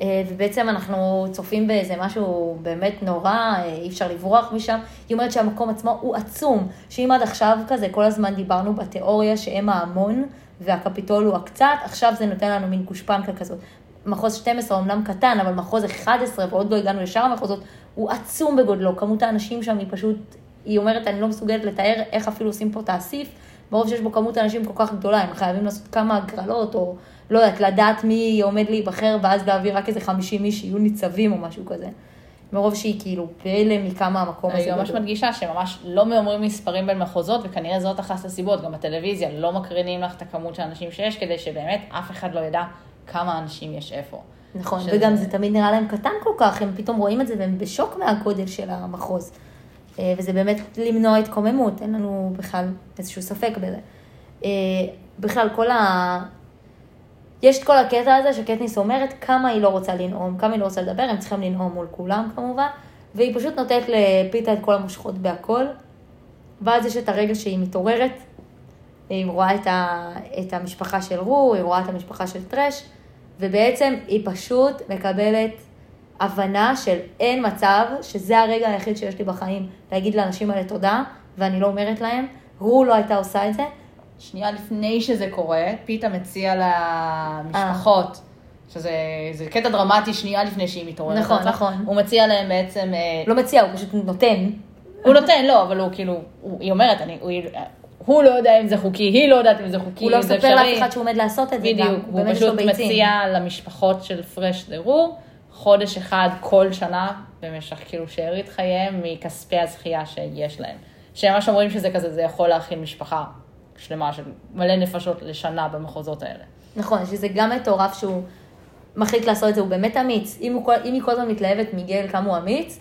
אה, ובעצם אנחנו צופים באיזה משהו באמת נורא, אה, אי אפשר לברוח משם. היא אומרת שהמקום עצמו הוא עצום, שאם עד עכשיו כזה כל הזמן דיברנו בתיאוריה שהם ההמון והקפיטול הוא הקצת, עכשיו זה נותן לנו מין גושפנקה כזאת. מחוז 12 אומנם קטן, אבל מחוז 11, ועוד לא הגענו לשאר המחוזות, הוא עצום בגודלו. כמות האנשים שם היא פשוט, היא אומרת, אני לא מסוגלת לתאר איך אפילו עושים פה את האסיף, מרוב שיש בו כמות אנשים כל כך גדולה, הם חייבים לעשות כמה הגרלות, או לא יודעת, לדעת מי עומד להיבחר, ואז להביא רק איזה 50 איש שיהיו ניצבים או משהו כזה. מרוב שהיא כאילו בהלם מכמה המקום הזה אני ממש. מדגישה שממש לא אומרים מספרים בין מחוזות, וכנראה זאת אחת הסיבות, גם בטלוויזיה לא מקרינים לך את הכמות של האנשים שיש, כדי שבאמת אף אחד לא ידע כמה אנשים יש איפה. נכון, שזה- וגם זה תמיד נראה להם קטן כל כך, הם פתאום רואים את זה והם בשוק מהגודל של המחוז. אה, וזה באמת למנוע התקוממות, אין לנו בכלל איזשהו ספק בזה. אה, בכלל, כל ה... יש את כל הקטע הזה שקטניס אומרת כמה היא לא רוצה לנאום, כמה היא לא רוצה לדבר, הם צריכים לנאום מול כולם כמובן, והיא פשוט נותנת לפיתה את כל המושכות בהכל, ואז יש את הרגע שהיא מתעוררת, היא רואה את, ה, את המשפחה של רו, היא רואה את המשפחה של טרש, ובעצם היא פשוט מקבלת הבנה של אין מצב, שזה הרגע היחיד שיש לי בחיים להגיד לאנשים האלה תודה, ואני לא אומרת להם, רו לא הייתה עושה את זה. שנייה לפני שזה קורה, פיתה מציע למשפחות, שזה זה קטע דרמטי שנייה לפני שהיא מתעוררת. נכון, רצח. נכון. הוא מציע להם בעצם, אה, לא מציע, הוא פשוט נותן. הוא נותן, לא, אבל הוא כאילו, הוא, היא אומרת, אני, הוא, הוא לא יודע אם זה חוקי, היא לא יודעת אם זה חוקי, הוא לא אם זה מספר לאף אפשרי. אחד שהוא עומד לעשות את זה גם. בדיוק, הוא פשוט. מציע למשפחות של פרש דרור חודש אחד כל שנה במשך כאילו שארית חייהם מכספי הזכייה שיש להם. שממש אומרים שזה כזה, זה יכול להכיל משפחה שלמה של מלא נפשות לשנה במחוזות האלה. נכון, שזה גם מטורף שהוא מחליט לעשות את זה, הוא באמת אמיץ. אם, הוא, אם היא כל הזמן מתלהבת מגל כמה הוא אמיץ,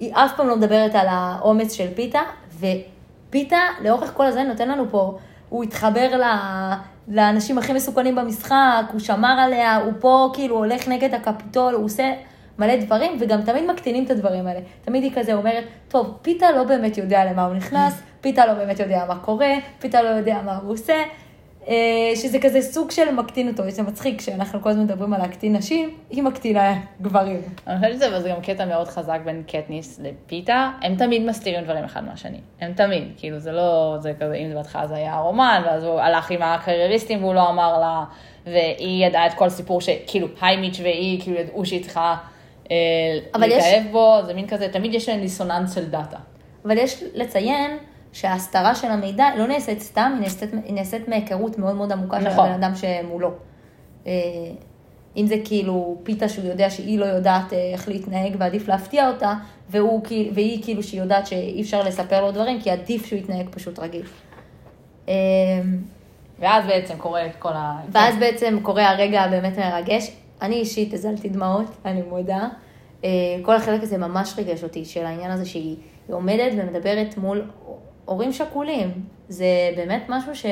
היא אף פעם לא מדברת על האומץ של פיתה, ופיתה לאורך כל הזה נותן לנו פה, הוא התחבר ל, לאנשים הכי מסוכנים במשחק, הוא שמר עליה, הוא פה כאילו הולך נגד הקפיטול, הוא עושה מלא דברים, וגם תמיד מקטינים את הדברים האלה. תמיד היא כזה אומרת, טוב, פיתה לא באמת יודע למה הוא נכנס, פיתה לא באמת יודע מה קורה, פיתה לא יודע מה הוא עושה. אה, שזה כזה סוג של מקטין אותו, זה מצחיק שאנחנו כל הזמן מדברים על להקטין נשים, היא מקטינה גברים. אני חושבת שזה גם קטע מאוד חזק בין קטניס לפיתה, הם תמיד מסתירים דברים אחד מהשני, הם תמיד, כאילו זה לא, זה כזה, אם זה בהתחלה זה היה רומן, ואז הוא הלך עם הקרייריסטים והוא לא אמר לה, והיא ידעה את כל הסיפור שכאילו היימיץ' והיא כאילו ידעו שהיא צריכה אה, אבל יש- להתאהב בו, זה מין כזה, תמיד יש להם דיסוננס של דאטה. אבל יש לציין שההסתרה של המידע לא נעשית סתם, היא נעשית, היא נעשית מהיכרות מאוד מאוד עמוקה של נכון. הבן אדם שמולו. אה, אם זה כאילו פיתה שהוא יודע שהיא לא יודעת אה, איך להתנהג ועדיף להפתיע אותה, והוא, והיא כאילו שהיא יודעת שאי אפשר לספר לו דברים, כי עדיף שהוא יתנהג פשוט רגיל. אה, ואז בעצם קורה כל ה... ואז בעצם קורה הרגע הבאמת מרגש. אני אישית הזלתי דמעות, אני מודה. כל החלק הזה ממש ריגש אותי, של העניין הזה שהיא היא עומדת ומדברת מול הורים שכולים. זה באמת משהו ש...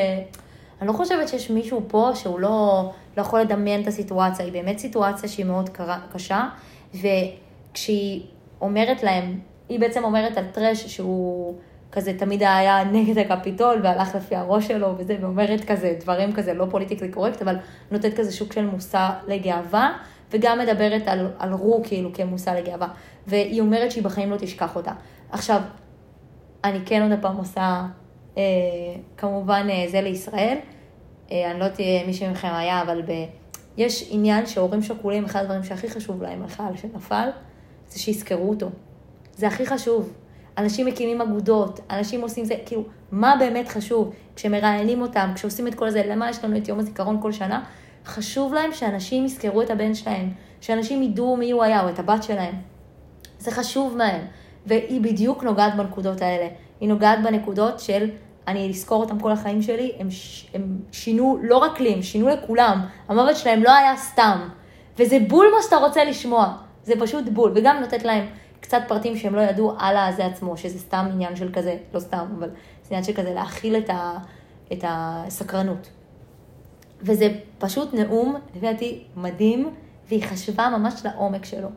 אני לא חושבת שיש מישהו פה שהוא לא, לא יכול לדמיין את הסיטואציה, היא באמת סיטואציה שהיא מאוד קשה, וכשהיא אומרת להם, היא בעצם אומרת על טרש שהוא כזה תמיד היה נגד הקפיטול והלך לפי הראש שלו וזה, ואומרת כזה דברים כזה לא פוליטיקלי קורקט, אבל נותנת כזה שוק של מושא לגאווה, וגם מדברת על, על רו כאילו כמושא לגאווה, והיא אומרת שהיא בחיים לא תשכח אותה. עכשיו, אני כן עוד הפעם עושה, אה, כמובן אה, זה לישראל, אה, אני לא יודעת אם מישהו מכם היה, אבל ב... יש עניין שהורים שכולים, אחד הדברים שהכי חשוב להם על חייל שנפל, זה שיזכרו אותו. זה הכי חשוב. אנשים מקימים אגודות, אנשים עושים זה, כאילו, מה באמת חשוב? כשמראיינים אותם, כשעושים את כל זה, למה יש לנו את יום הזיכרון כל שנה? חשוב להם שאנשים יזכרו את הבן שלהם, שאנשים ידעו מי הוא היה, או את הבת שלהם. זה חשוב מהם, והיא בדיוק נוגעת בנקודות האלה. היא נוגעת בנקודות של אני אזכור אותם כל החיים שלי, הם, ש- הם שינו, לא רק לי, הם שינו לכולם. המוות שלהם לא היה סתם. וזה בול מה שאתה רוצה לשמוע. זה פשוט בול. וגם לתת להם קצת פרטים שהם לא ידעו על הזה עצמו, שזה סתם עניין של כזה, לא סתם, אבל זה עניין של כזה להכיל את, ה, את הסקרנות. וזה פשוט נאום, לפי דעתי, מדהים, והיא חשבה ממש לעומק שלו.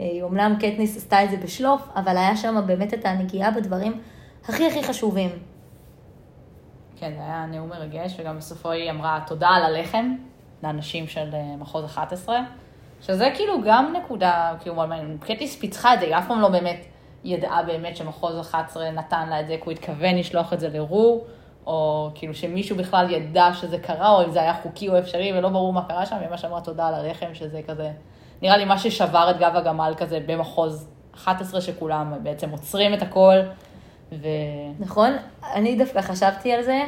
אה, אומנם קטניס עשתה את זה בשלוף, אבל היה שם באמת את הנגיעה בדברים הכי הכי חשובים. כן, זה היה נאום מרגש, וגם בסופו היא אמרה תודה על הלחם לאנשים של אה, מחוז 11, שזה כאילו גם נקודה, כאילו. קטיס פיצחה את זה, היא אף פעם לא באמת ידעה באמת שמחוז 11 נתן לה את זה, כי הוא התכוון לשלוח את זה לרו, או כאילו שמישהו בכלל ידע שזה קרה, או אם זה היה חוקי או אפשרי, ולא ברור מה קרה שם, היא ממש אמרה תודה על הלחם, שזה כזה, נראה לי מה ששבר את גב הגמל כזה במחוז 11, שכולם בעצם עוצרים את הכל, ו... נכון? אני דווקא חשבתי על זה,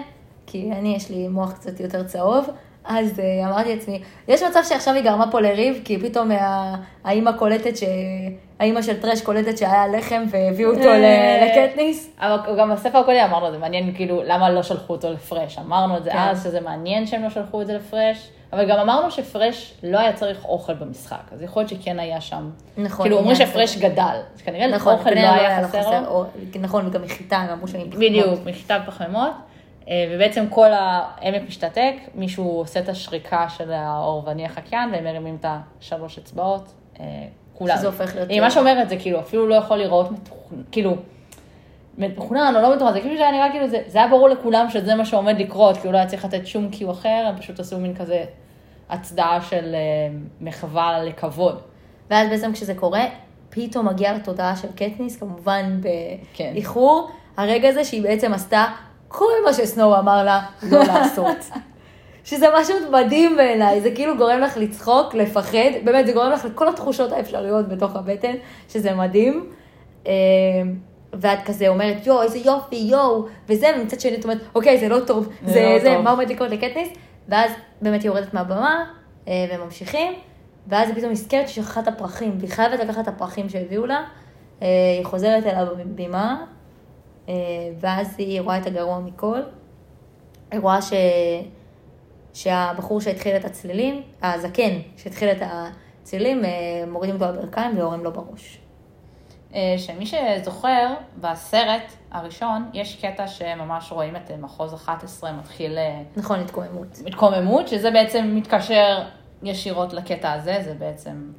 כי אני, יש לי מוח קצת יותר צהוב, אז uh, אמרתי לעצמי, יש מצב שעכשיו היא גרמה פה לריב, כי פתאום ה- האימא קולטת ש... האימא של טרש קולטת שהיה לחם והביאו אותו ל- לקטניס. אבל גם בספר הקודם אמרנו, זה מעניין כאילו, למה לא שלחו אותו לפרש? אמרנו את זה כן. אז, שזה מעניין שהם לא שלחו את זה לפרש, אבל גם אמרנו שפרש לא היה צריך אוכל במשחק, אז יכול להיות שכן היה שם. נכון, כאילו, אומרים שפרש. גדל, אז כנראה נכון, אוכל לא היה חסר לו. או- נכון, וגם מחיטה, גם אמרו שאני בדיוק, מחיטה ופחמימות, אה, ובעצם כל העמק משתתק, מישהו עושה את השריקה של האורבני החקיין, והם מרימים את השלוש אצבעות, אה, כולם. שזה הופך להיות- היא ממש אומרת, זה כאילו, אפילו לא יכול להיראות מתוכנן, כאילו, מתוכנן או לא מתוכנן, זה כאילו שהיה נראה כאילו, זה, זה היה ברור לכולם שזה מה שעומד לקרות, כאילו לא היה צריך לתת שום קיו אחר, הם פשוט עשו מין כזה הצדעה של אה, מחווה לכבוד. ואז בעצם כשזה קורה, פתאום מגיעה לתודעה של קטניס, כמובן כן. באיחור, הרגע הזה שהיא בעצם עשתה כל מה שסנואו אמר לה לא לעשות. שזה משהו מדהים בעיניי, זה כאילו גורם לך לצחוק, לפחד, באמת, זה גורם לך לכל התחושות האפשריות בתוך הבטן, שזה מדהים. אה, ואת כזה אומרת, יואו, איזה יופי, יואו, וזה, ומצד שני את אומרת, אוקיי, זה לא טוב, זה זה, לא זה, טוב. מה עומד לקרות לקטניס? ואז באמת היא יורדת מהבמה, אה, וממשיכים, ואז היא פתאום נזכרת שהיא שכחה את הפרחים, והיא חייבת לקחת את הפרחים שהביאו לה, אה, היא חוזרת אליו בבימה, אה, ואז היא רואה את הגרוע מכל, היא רואה ש... שהבחור שהתחיל את הצלילים, הזקן שהתחיל את הצלילים, מורידים אותו בברכיים ויורים לו בראש. אה, שמי שזוכר, בסרט הראשון, יש קטע שממש רואים את אה, מחוז 11 מתחיל אה, נכון, התקוממות. התקוממות, שזה בעצם מתקשר ישירות לקטע הזה, זה בעצם,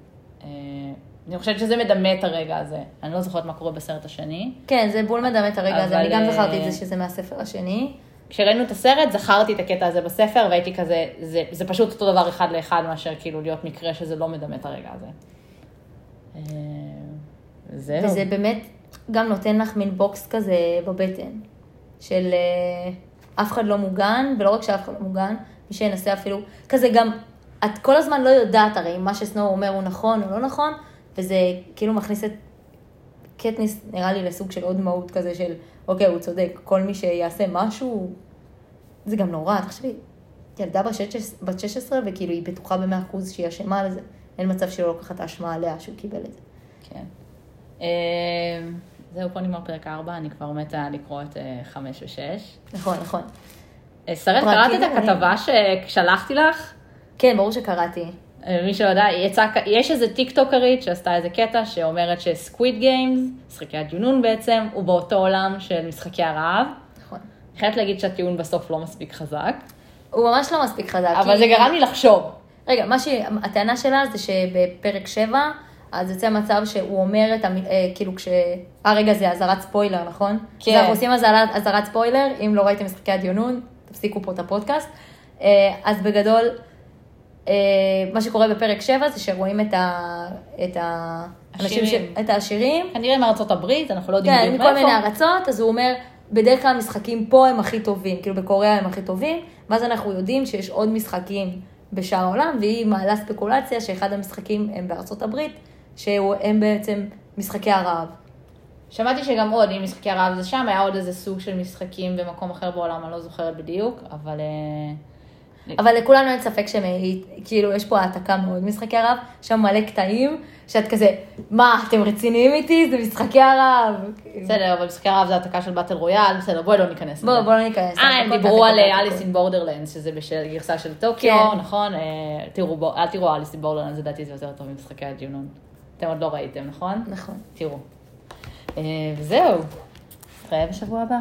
אני חושבת שזה מדמה את הרגע הזה. אני לא זוכרת מה קורה בסרט השני. כן, זה בול מדמה את הרגע הזה, אני גם זכרתי את זה שזה מהספר השני. כשראינו את הסרט, זכרתי את הקטע הזה בספר, והייתי כזה, זה, זה פשוט אותו דבר אחד לאחד מאשר כאילו להיות מקרה שזה לא מדמה את הרגע הזה. זהו. וזה באמת גם נותן לך מין בוקס כזה בבטן, של אה, אף אחד לא מוגן, ולא רק שאף אחד לא מוגן, מי שינסה אפילו, כזה גם, את כל הזמן לא יודעת הרי אם מה שסנואו אומר הוא נכון או לא נכון, וזה כאילו מכניס את קטניס, נראה לי, לסוג של עוד מהות כזה של, אוקיי, הוא צודק, כל מי שיעשה משהו, זה גם נורא, תחשבי, ילדה בת 16 בת 16 וכאילו היא בטוחה במאה אחוז שהיא אשמה על זה, אין מצב שהיא לא לוקחת האשמה עליה שהוא קיבל את זה. כן. אה, זהו, פה נגמר פרק 4, אני כבר מתה לקרוא את 5 ו-6. נכון, נכון. שרן, פרקים קראת את מעניינים. הכתבה ששלחתי לך? כן, ברור שקראתי. אה, מי שלא יודע, יצא, יש איזה טיקטוקרית שעשתה איזה קטע שאומרת שסקוויד גיימס, משחקי הג'ונון בעצם, הוא באותו עולם של משחקי הרעב. נכון. אני חייבת להגיד שהטיעון בסוף לא מספיק חזק, הוא ממש לא מספיק חזק. אבל כי- זה גרם לי לחשוב. רגע, מה שהטענה שלה זה שבפרק 7, אז יוצא מצב שהוא אומר את, המ... אה, כאילו כש... אה, רגע, זה אזהרת ספוילר, נכון? כן. אז אנחנו עושים אזהרת, ספוילר, אם לא ראיתם משחקי הדיונון, תפסיקו פה את הפודקאסט. אה, אז בגדול, אה, מה שקורה בפרק 7 זה שרואים את ה... את ה... אנשים ש... את העשירים, כנראה מארצות הברית, אנחנו לא יודעים כן, בדיוק מכל מיני מאיפה. ארצות, אז הוא אומר, בדרך כלל המשחקים פה הם הכי טובים, כאילו בקוריאה הם הכי טובים, ואז אנחנו יודעים שיש עוד משחקים בשאר העולם, והיא מעלה ספקולציה שאחד המשחקים הם בארצות הברית, שהם בעצם משחקי הרעב. שמעתי שגם עוד, אם משחקי הרעב זה שם, היה עוד איזה סוג של משחקים במקום אחר בעולם, אני לא זוכרת בדיוק, אבל... אה, אבל לכולנו אין ספק שהם, כאילו, יש פה העתקה מאוד משחקי הרעב, שם מלא קטעים, שאת כזה, מה, אתם רציניים איתי? זה משחקי הרעב. בסדר, אבל משחקי הרעב זה העתקה של Battle Royale, בסדר, בואי לא ניכנס לזה. בוא, בוא לא ניכנס. אה, הם דיברו על Alice. in Borderlands, שזה בגרסה של טוקיו, כן. נכון? אה, תראו, אל תראו Alice in Borderlands, לדעתי זה יותר טוב ממשחקי הדיונון. אתם עוד לא ראיתם, נכון? נכון. תראו. אה, וזהו. נתראה בשבוע הבא.